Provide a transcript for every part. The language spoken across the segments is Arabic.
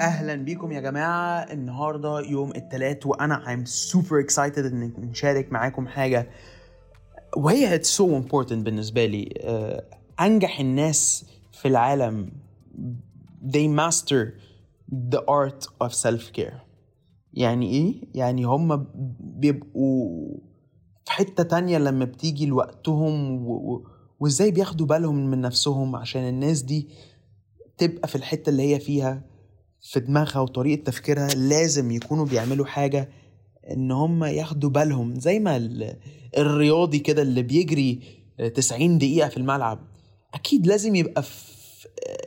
أهلا بيكم يا جماعة. النهارده يوم الثلاث وأنا I'm super excited ان نشارك معاكم حاجة وهي it's so important بالنسبة لي. آه، أنجح الناس في العالم they master the art of self care يعني إيه؟ يعني هم بيبقوا في حتة تانية لما بتيجي لوقتهم و... و... وإزاي بياخدوا بالهم من نفسهم عشان الناس دي تبقى في الحتة اللي هي فيها. في دماغها وطريقة تفكيرها لازم يكونوا بيعملوا حاجة إن هم ياخدوا بالهم زي ما ال- الرياضي كده اللي بيجري 90 دقيقة في الملعب أكيد لازم يبقى في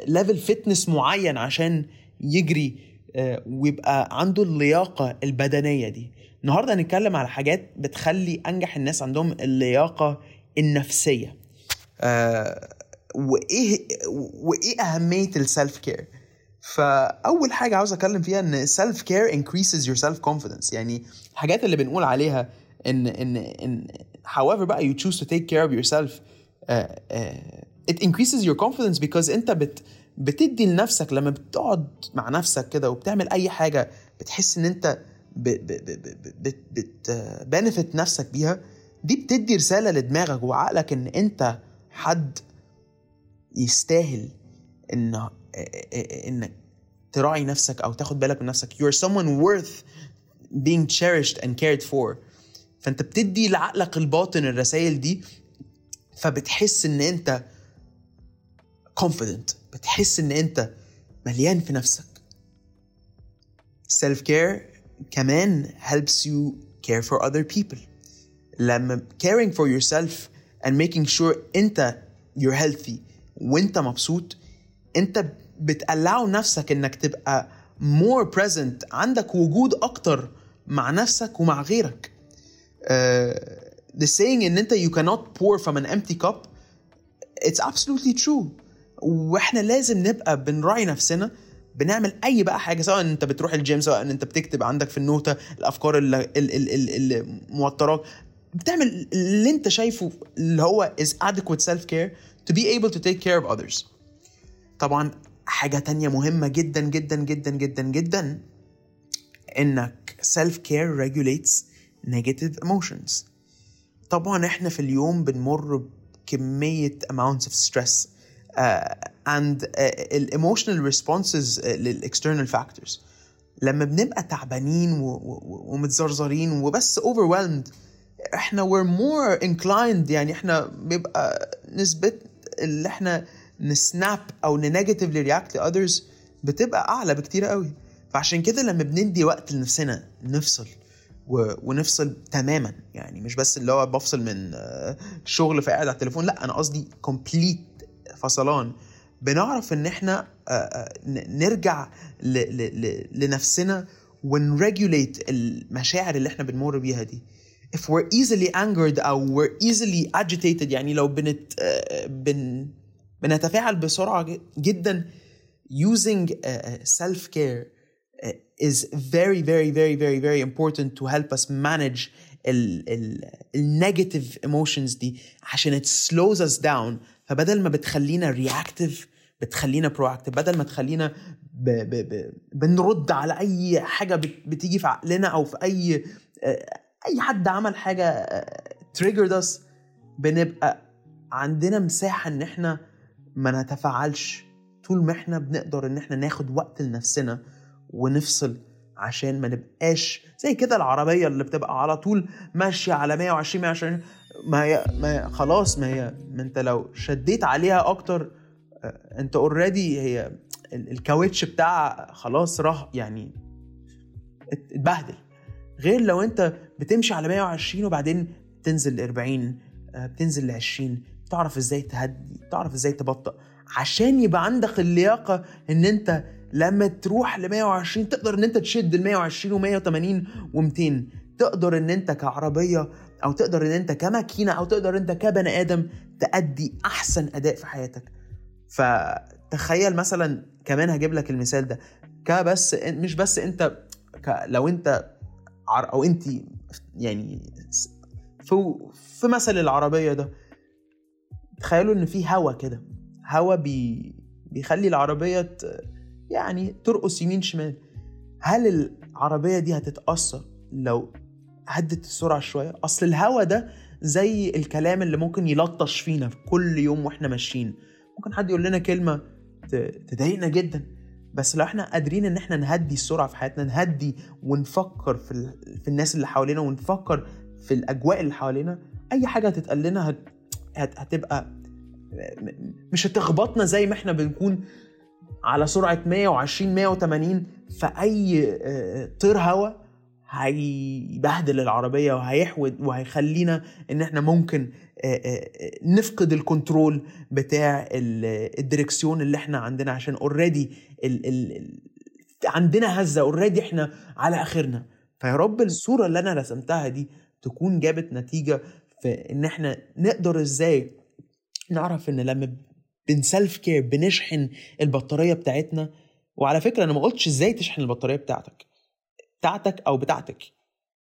level fitness معين عشان يجري آه، ويبقى عنده اللياقة البدنية دي. النهارده هنتكلم على حاجات بتخلي أنجح الناس عندهم اللياقة النفسية. آه، وإيه وإيه أهمية ال self care فأول حاجة عاوز أتكلم فيها إن self care increases your self confidence يعني الحاجات اللي بنقول عليها إن إن إن however بقى you choose to take care of yourself uh, uh, it increases your confidence because أنت بت بتدي لنفسك لما بتقعد مع نفسك كده وبتعمل أي حاجة بتحس إن أنت ب ب ب ب بت بت benefit نفسك بيها دي بتدي رسالة لدماغك وعقلك إن أنت حد يستاهل إن انك تراعي نفسك أو تاخد بالك من نفسك you're someone worth being cherished and cared for فانت بتدي لعقلك الباطن الرسائل دي فبتحس ان انت confident بتحس ان انت مليان في نفسك self care كمان helps you care for other people لما caring for yourself and making sure انت you're healthy وانت مبسوط انت بتقلعوا نفسك إنك تبقى more present عندك وجود أكتر مع نفسك ومع غيرك. uh, the saying إن أنت you cannot pour from an empty cup it's absolutely true. وإحنا لازم نبقى بنراعي نفسنا بنعمل أي بقى حاجة سواء أنت بتروح الجيم سواء إن أنت بتكتب عندك في النوتة الأفكار اللي, اللي موتراك بتعمل اللي أنت شايفه اللي هو is adequate self care to be able to take care of others. طبعا حاجة تانية مهمة جدا جدا جدا جدا جدا. إنك self care regulates negative emotions. طبعا إحنا في اليوم بنمر بكمية amounts of stress uh, and uh, ال emotional responses uh, لل external factors. لما بنبقى تعبانين و- و- ومتزرزرين وبس overwhelmed إحنا we're more inclined يعني إحنا بيبقى نسبة اللي إحنا ن snap أو ن negatively react ل others بتبقى أعلى بكتير قوي. فعشان كده لما بندي وقت لنفسنا نفصل و... ونفصل تماما. يعني مش بس اللي هو بفصل من آه، الشغل فقاعد على التليفون لا أنا قصدي complete فصلان. بنعرف إن إحنا آه، آه، نرجع ل... ل... ل... لنفسنا ون regulate المشاعر اللي إحنا بنمر بيها دي. If we're easily angered أو we're easily agitated يعني لو بنت بن بنتفاعل بسرعة ج- جدا. Using uh, self care uh, is very very very very very important to help us manage ال ال النيجاتيف emotions دي. عشان it slows us down فبدل ما بتخلينا reactive بتخلينا proactive. بدل ما تخلينا ب ب ب بنرد على أي حاجة بت بتيجي في عقلنا أو في أي آه، أي حد عمل حاجة آه، triggered us بنبقى عندنا مساحة إن إحنا ما نتفاعلش. طول ما إحنا بنقدر إن إحنا ناخد وقت لنفسنا ونفصل عشان ما نبقاش زي كده العربية اللي بتبقى على طول ماشية على 120 120 ما هي ما هي خلاص ما هي ما انت لو شديت عليها أكتر آه، انت already هي ال- الكاوتش بتاعها خلاص راح يعني ات- اتبهدل. غير لو انت بتمشي على 120 وبعدين تنزل ل 40 آه، بتنزل ل 20 تعرف إزاي تهدي تعرف إزاي تبطأ عشان يبقى عندك اللياقة ان انت لما تروح ل 120 تقدر ان انت تشد ال 120 و180 و200 تقدر ان انت كعربية أو تقدر ان انت كماكينة أو تقدر انت كبني آدم تأدي احسن أداء في حياتك. فتخيل مثلا كمان هجيب لك المثال ده. كبس مش بس انت لو انت أو انت يعني في في مثل العربية ده. تخيلوا إن في هوا كده هوا بي بيخلي العربية. يعني ترقص يمين شمال هل العربية دي هتتأثر لو هدت السرعة شوية أصل الهوا ده زي الكلام اللي ممكن يلطش فينا في كل يوم وإحنا ماشيين ممكن حد يقول لنا كلمة تضايقنا جدا بس لو إحنا قادرين إن إحنا نهدي السرعة في حياتنا نهدي ونفكر في. في الناس اللي حوالينا ونفكر في الأجواء اللي حوالينا أي حاجة هتتقال لنا هت... هت... هتبقى مش هتخبطنا زي ما إحنا بنكون على سرعة 120 180 فاي طير هوا هيبهدل العربية وهيحود وهيخلينا إن إحنا ممكن نفقد ال control بتاع الدركسيون اللي إحنا عندنا عشان already عندنا هزة already إحنا على آخرنا. فيا رب الصورة اللي أنا رسمتها دي تكون جابت نتيجة في إن إحنا نقدر إزاي نعرف إن لما بن self care بنشحن البطارية بتاعتنا وعلى فكرة أنا ما قلتش إزاي تشحن البطارية بتاعتك بتاعتك أو بتاعتك.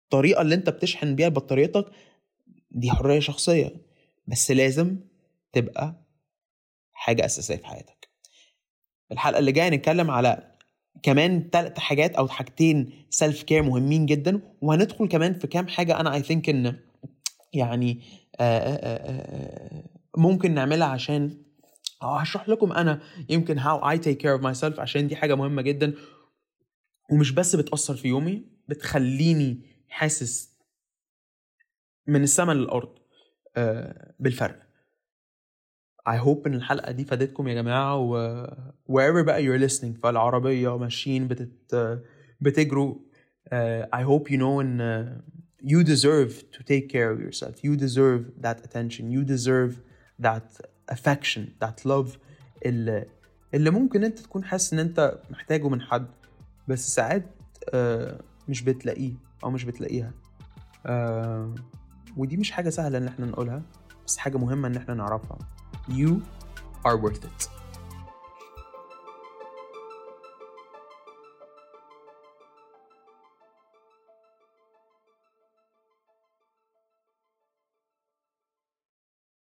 الطريقة اللي أنت بتشحن بيها بطاريتك دي حرية شخصية بس لازم تبقى حاجة أساسية في حياتك. الحلقة اللي جاية نتكلم على كمان ثلاث حاجات أو حاجتين self care مهمين جدا وهندخل كمان في كام حاجة أنا I think إن يعني ممكن نعملها عشان هشرح لكم أنا يمكن how I take care of myself عشان دي حاجة مهمة جدا. ومش بس بتأثر في يومي بتخليني حاسس من السماء للأرض بالفرق. I hope إن الحلقة دي فادتكم يا جماعة و wherever بقى you're listening في العربية ماشيين بتت بتجروا uh, I hope you know إن you deserve to take care of yourself. You deserve that attention. You deserve that affection that love اللي, اللي ممكن انت تكون حاسس ان انت محتاجه من حد بس ساعات آه مش بتلاقيه أو مش بتلاقيها. آه ودي مش حاجة سهلة إن إحنا نقولها بس حاجة مهمة إن إحنا نعرفها. You are worth it.